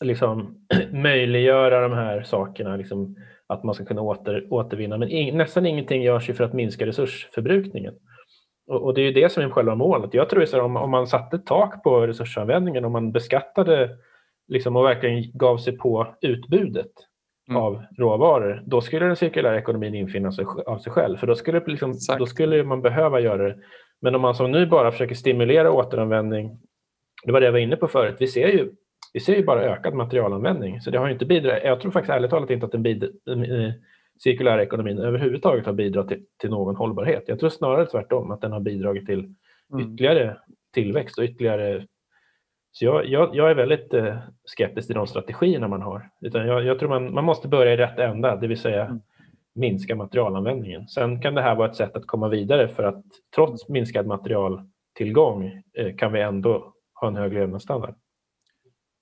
liksom, möjliggöra de här sakerna, liksom, att man ska kunna åter, återvinna. Men in, nästan ingenting görs ju för att minska resursförbrukningen. Och, och det är ju det som är själva målet. Jag tror att om, om man satte tak på resursanvändningen, om man beskattade liksom, och verkligen gav sig på utbudet mm. av råvaror, då skulle den cirkulära ekonomin infinna sig av sig själv. För då skulle, liksom, då skulle man behöva göra det. Men om man som nu bara försöker stimulera återanvändning, det var det jag var inne på förut, vi ser ju vi ser ju bara ökad materialanvändning. Så det har inte bidragit, jag tror faktiskt ärligt talat inte att den bid, cirkulära ekonomin överhuvudtaget har bidragit till, till, någon hållbarhet. Jag tror snarare tvärtom, att den har bidragit till mm. ytterligare tillväxt och ytterligare så jag, jag, jag, är väldigt eh, skeptisk till de strategierna man har. Utan jag, jag tror man, man måste börja i rätt ända, det vill säga mm. minska materialanvändningen. Sen kan det här vara ett sätt att komma vidare för att trots minskad materialtillgång eh, kan vi ändå ha en hög levnadsstandard.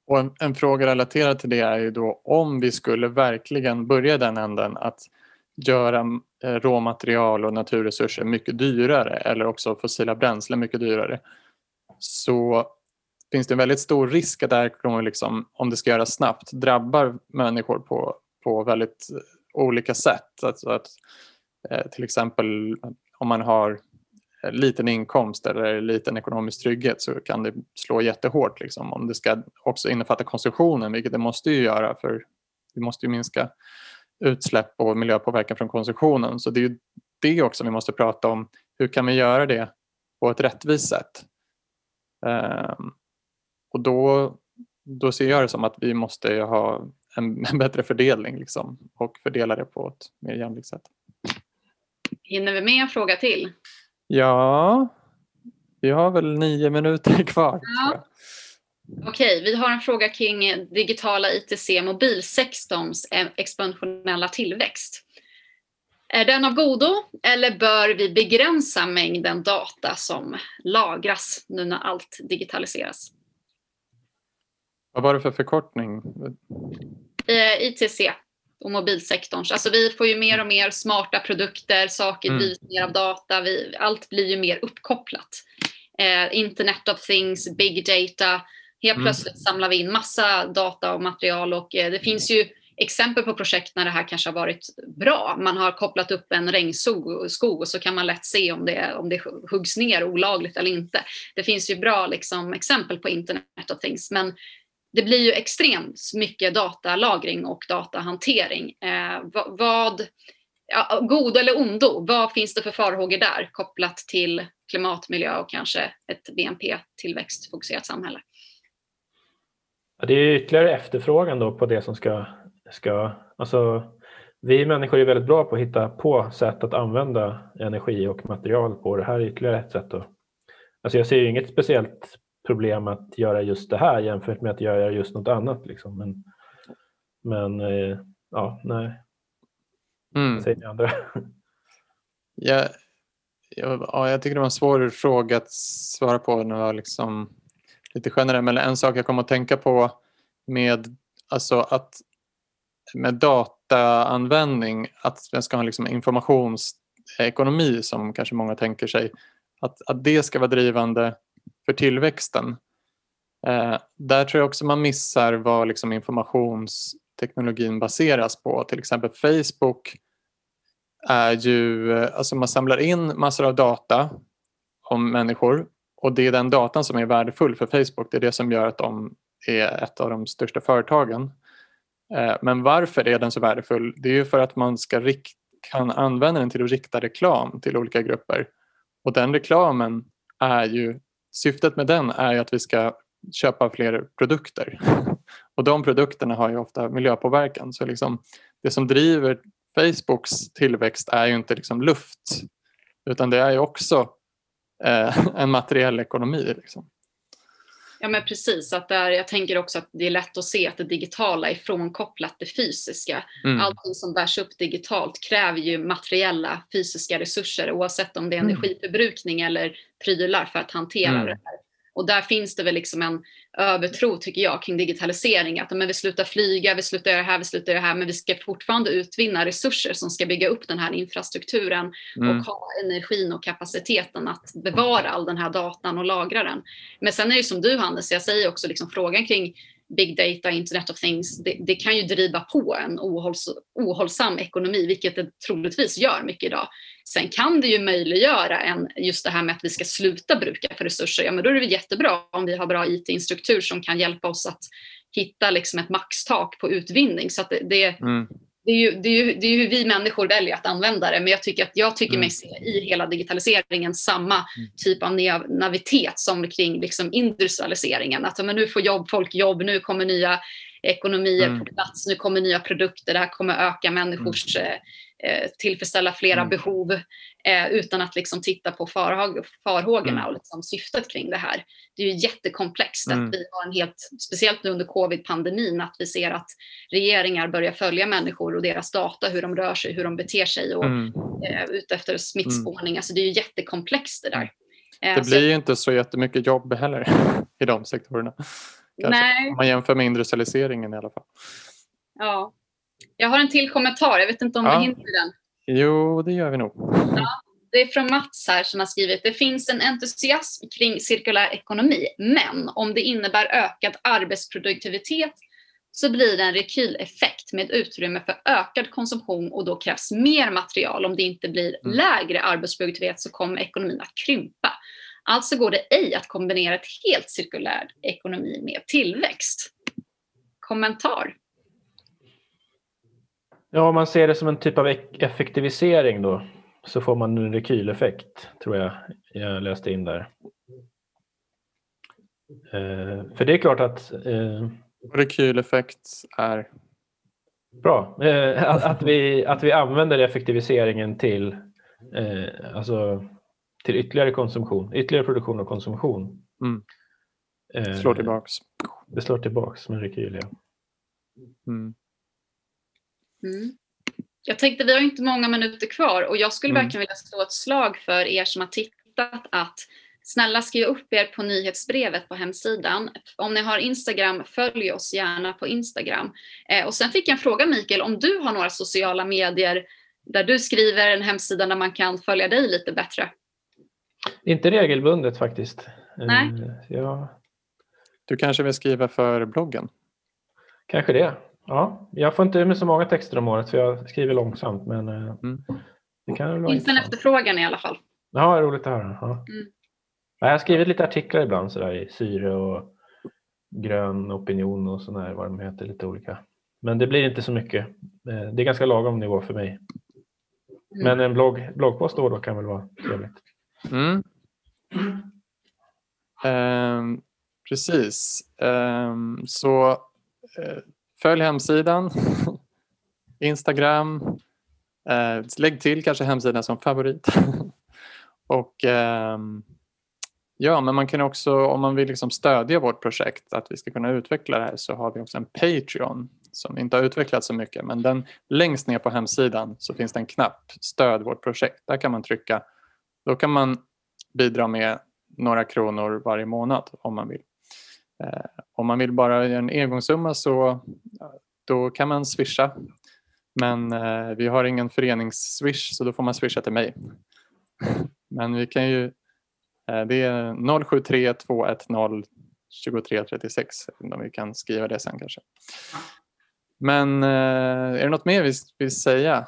Och en, en, fråga relaterad till det är ju då om vi skulle verkligen börja den änden att göra eh, råmaterial och naturresurser mycket dyrare eller också fossila bränslen mycket dyrare så finns det en väldigt stor risk att det här kommer liksom, om det ska göras snabbt drabbar människor på, på väldigt olika sätt. Alltså att, eh, till exempel om man har liten inkomst eller liten ekonomisk trygghet så kan det slå jättehårt liksom, om det ska också innefatta konsumtionen, vilket det måste ju göra för vi måste ju minska utsläpp och miljöpåverkan från konsumtionen. Så det är ju det också vi måste prata om. Hur kan vi göra det på ett rättvist sätt? Um, och då, då ser jag det som att vi måste ha en, en bättre fördelning liksom, och fördela det på ett mer jämlikt sätt. Hinner vi med en fråga till? Ja, vi har väl nio minuter kvar. Ja. Okej, vi har en fråga kring digitala ITC mobilsektorns expansionella tillväxt. Är den av godo eller bör vi begränsa mängden data som lagras nu när allt digitaliseras? Vad var det för förkortning? Eh, ITC och mobilsektorn. Alltså vi får ju mer och mer smarta produkter, saker mm. drivs mer av data, vi, allt blir ju mer uppkopplat. Eh, Internet of things, big data. Helt mm. plötsligt samlar vi in massa data och material och eh, det finns ju exempel på projekt när det här kanske har varit bra. Man har kopplat upp en regnskog och så kan man lätt se om det, om det huggs ner olagligt eller inte. Det finns ju bra liksom, exempel på Internet of things men det blir ju extremt mycket datalagring och datahantering. Eh, vad, vad ja, god eller ondo, vad finns det för farhågor där kopplat till klimat, miljö och kanske ett BNP-tillväxtfokuserat samhälle? Ja, det är ytterligare efterfrågan då på det som ska, ska alltså, vi människor är väldigt bra på att hitta på sätt att använda energi och material på. Det här är ytterligare ett sätt. Då. alltså jag ser inget speciellt problem att göra just det här jämfört med att göra just något annat. Liksom. Men, men eh, ja, nej. Mm. Säger ni andra? Jag, ja, jag tycker det var en svår fråga att svara på. När jag liksom lite generell, men en sak jag kom att tänka på med, alltså att, med dataanvändning, att vi ska ha liksom informationsekonomi som kanske många tänker sig, att, att det ska vara drivande för tillväxten. Eh, där tror jag också man missar vad liksom informationsteknologin baseras på. Till exempel Facebook är ju, eh, alltså man samlar in massor av data om människor och det är den datan som är värdefull för Facebook. Det är det som gör att de är ett av de största företagen. Eh, men varför är den så värdefull? Det är ju för att man ska kan använda den till att rikta reklam till olika grupper. Och den reklamen är ju, syftet med den är att vi ska köpa fler produkter. Och de produkterna har ju ofta miljöpåverkan. Så liksom, det som driver Facebooks tillväxt är ju inte liksom luft utan det är ju också eh, en materiell ekonomi. Liksom. Ja men precis, att där, jag tänker också att det är lätt att se att det digitala är frånkopplat det fysiska. Mm. Allting som bärs upp digitalt kräver ju materiella fysiska resurser oavsett om det är mm. energiförbrukning eller prylar för att hantera mm. det här. Och där finns det väl liksom en övertro, tycker jag, kring digitalisering. Att men vi slutar flyga, vi slutar göra det här, vi slutar göra det här, men vi ska fortfarande utvinna resurser som ska bygga upp den här infrastrukturen mm. och ha energin och kapaciteten att bevara all den här datan och lagra den. Men sen är det som du Hannes, jag säger också liksom frågan kring big data, internet of things, det, det kan ju driva på en ohålls, ohållsam ekonomi, vilket det troligtvis gör mycket idag. Sen kan det ju möjliggöra en, just det här med att vi ska sluta bruka för resurser. Ja, men då är det jättebra om vi har bra IT-instruktur som kan hjälpa oss att hitta liksom ett maxtak på utvinning. Så det, det, mm det är, ju, det, är ju, det är ju hur vi människor väljer att använda det, men jag tycker, att, jag tycker mm. mig se i hela digitaliseringen samma mm. typ av navitet som kring liksom industrialiseringen. Att men nu får jobb, folk jobb, nu kommer nya ekonomier mm. på plats, nu kommer nya produkter, det här kommer öka människors mm. Eh, tillfredsställa flera mm. behov eh, utan att liksom titta på farhåg, farhågorna mm. och liksom syftet kring det här. Det är ju jättekomplext mm. att vi har en helt, speciellt nu under covid-pandemin, att vi ser att regeringar börjar följa människor och deras data, hur de rör sig, hur de beter sig och mm. eh, ute smittspårning. Mm. Alltså det är ju jättekomplext det där. Eh, det blir ju inte så jättemycket jobb heller i de sektorerna. Kanske, Nej. Om man jämför med industrialiseringen i alla fall. Ja, jag har en till kommentar. Jag vet inte om ja. vi hinner den. Jo, det gör vi nog. Ja, det är från Mats här som har skrivit. Det finns en entusiasm kring cirkulär ekonomi, men om det innebär ökad arbetsproduktivitet så blir det en rekyleffekt med utrymme för ökad konsumtion och då krävs mer material. Om det inte blir mm. lägre arbetsproduktivitet så kommer ekonomin att krympa. Alltså går det ej att kombinera ett helt cirkulär ekonomi med tillväxt. Kommentar? Ja, om man ser det som en typ av effektivisering då så får man en rekyleffekt tror jag jag läste in där. Eh, för det är klart att... Eh, rekyleffekt är? Bra. Eh, att, att, vi, att vi använder effektiviseringen till, eh, alltså, till ytterligare konsumtion, ytterligare produktion och konsumtion. Mm. Slår eh, tillbaks. Det slår tillbaks med rekyl, ja. Mm. Mm. Jag tänkte, vi har inte många minuter kvar och jag skulle mm. verkligen vilja slå ett slag för er som har tittat att snälla skriv upp er på nyhetsbrevet på hemsidan. Om ni har Instagram, följ oss gärna på Instagram. Eh, och sen fick jag en fråga Mikael, om du har några sociala medier där du skriver en hemsida där man kan följa dig lite bättre? Inte regelbundet faktiskt. Nej. Eh, ja. Du kanske vill skriva för bloggen? Kanske det. Ja, jag får inte ur med så många texter om året för jag skriver långsamt. Men eh, mm. det kan väl vara Finns en efterfrågan i alla fall. Ja, roligt att höra. Ja. Mm. Jag har skrivit lite artiklar ibland sådär i Syre och Grön opinion och sådär vad de heter, lite olika. Men det blir inte så mycket. Eh, det är ganska lagom nivå för mig. Mm. Men en blogg, bloggpost då då kan väl vara trevligt. Mm. Um, precis. Um, så uh, Följ hemsidan, Instagram, eh, lägg till kanske hemsidan som favorit. och eh, Ja, men man kan också, om man vill liksom stödja vårt projekt, att vi ska kunna utveckla det här, så har vi också en Patreon som inte har utvecklats så mycket. Men den, längst ner på hemsidan så finns det en knapp, stöd vårt projekt. Där kan man trycka. Då kan man bidra med några kronor varje månad om man vill. Eh, om man vill bara göra en engångssumma så då kan man swisha. Men eh, vi har ingen föreningsswish så då får man swisha till mig. Men vi kan ju, eh, det är 073 210 2336 om vi kan skriva det sen kanske. Men eh, är det något mer vi vill säga?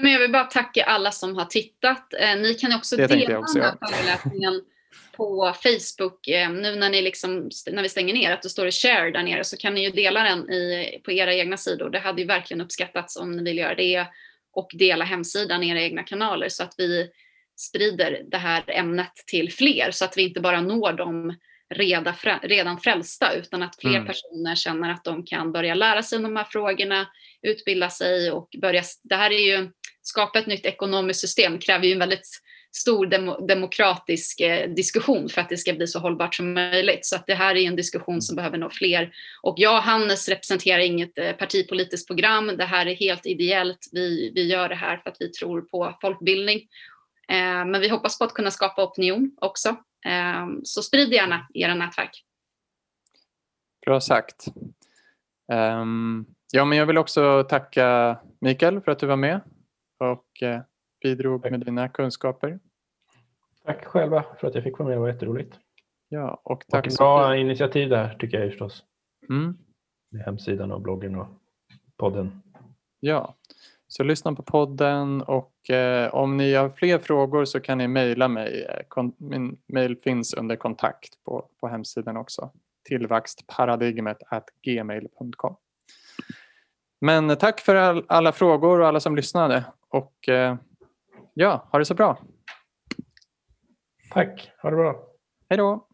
Men jag vill bara tacka alla som har tittat. Eh, ni kan också Det dela också, den här ja. föreläsningen på Facebook. Eh, Nu när, ni liksom, när vi stänger ner, att det står share där nere, så kan ni ju dela den i, på era egna sidor. Det hade ju verkligen uppskattats om ni vill göra det och dela hemsidan i era egna kanaler så att vi sprider det här ämnet till fler så att vi inte bara når de reda, redan frälsta utan att fler Mm. personer känner att de kan börja lära sig de här frågorna, utbilda sig och börja. Det här är ju skapa ett nytt ekonomiskt system kräver ju en väldigt stor demo, demokratisk eh, diskussion för att det ska bli så hållbart som möjligt. Så att det här är en diskussion som behöver nå fler. Och jag och Hannes representerar inget eh, partipolitiskt program. Det här är helt ideellt. Vi, vi gör det här för att vi tror på folkbildning. Eh, men vi hoppas på att kunna skapa opinion också. Eh, så sprid gärna era nätverk. Bra sagt. Ehm, ja, men jag vill också tacka Mikael för att du var med och eh, bidrog med dina kunskaper. Tack själva för att jag fick vara med. Det var jätteroligt. Ja, och Och tack ett bra Sofie. initiativ det här tycker jag förstås. Mm, Med hemsidan och bloggen och podden. ja, så lyssna på podden och eh, om ni har fler frågor så kan ni mejla mig. Eh, Kon- min mejl finns under kontakt på, på hemsidan också. Tillväxtparadigmet gmail.com. Men tack för all, alla frågor och alla som lyssnade. Och eh, ja, ha det så bra. Tack, ha det bra. Hej då!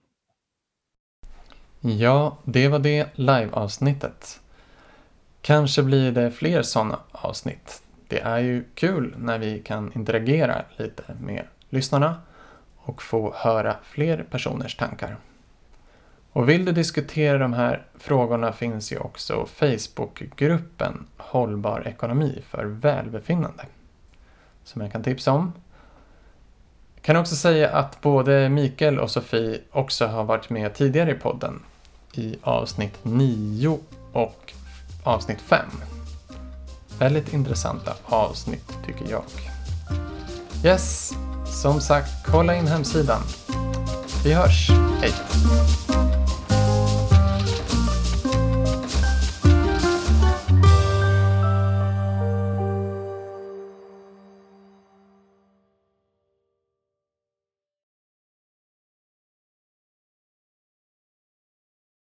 Ja, det var det live-avsnittet. Kanske blir det fler sådana avsnitt. Det är ju kul när vi kan interagera lite med lyssnarna och få höra fler personers tankar. Och vill du diskutera de här frågorna finns ju också Facebookgruppen Hållbar ekonomi för välbefinnande som jag kan tipsa om. Kan också säga att både Mikael och Sofie också har varit med tidigare i podden i avsnitt 9 och avsnitt 5. Väldigt intressanta avsnitt tycker jag. Yes, som sagt, kolla in hemsidan. Vi hörs. Hej!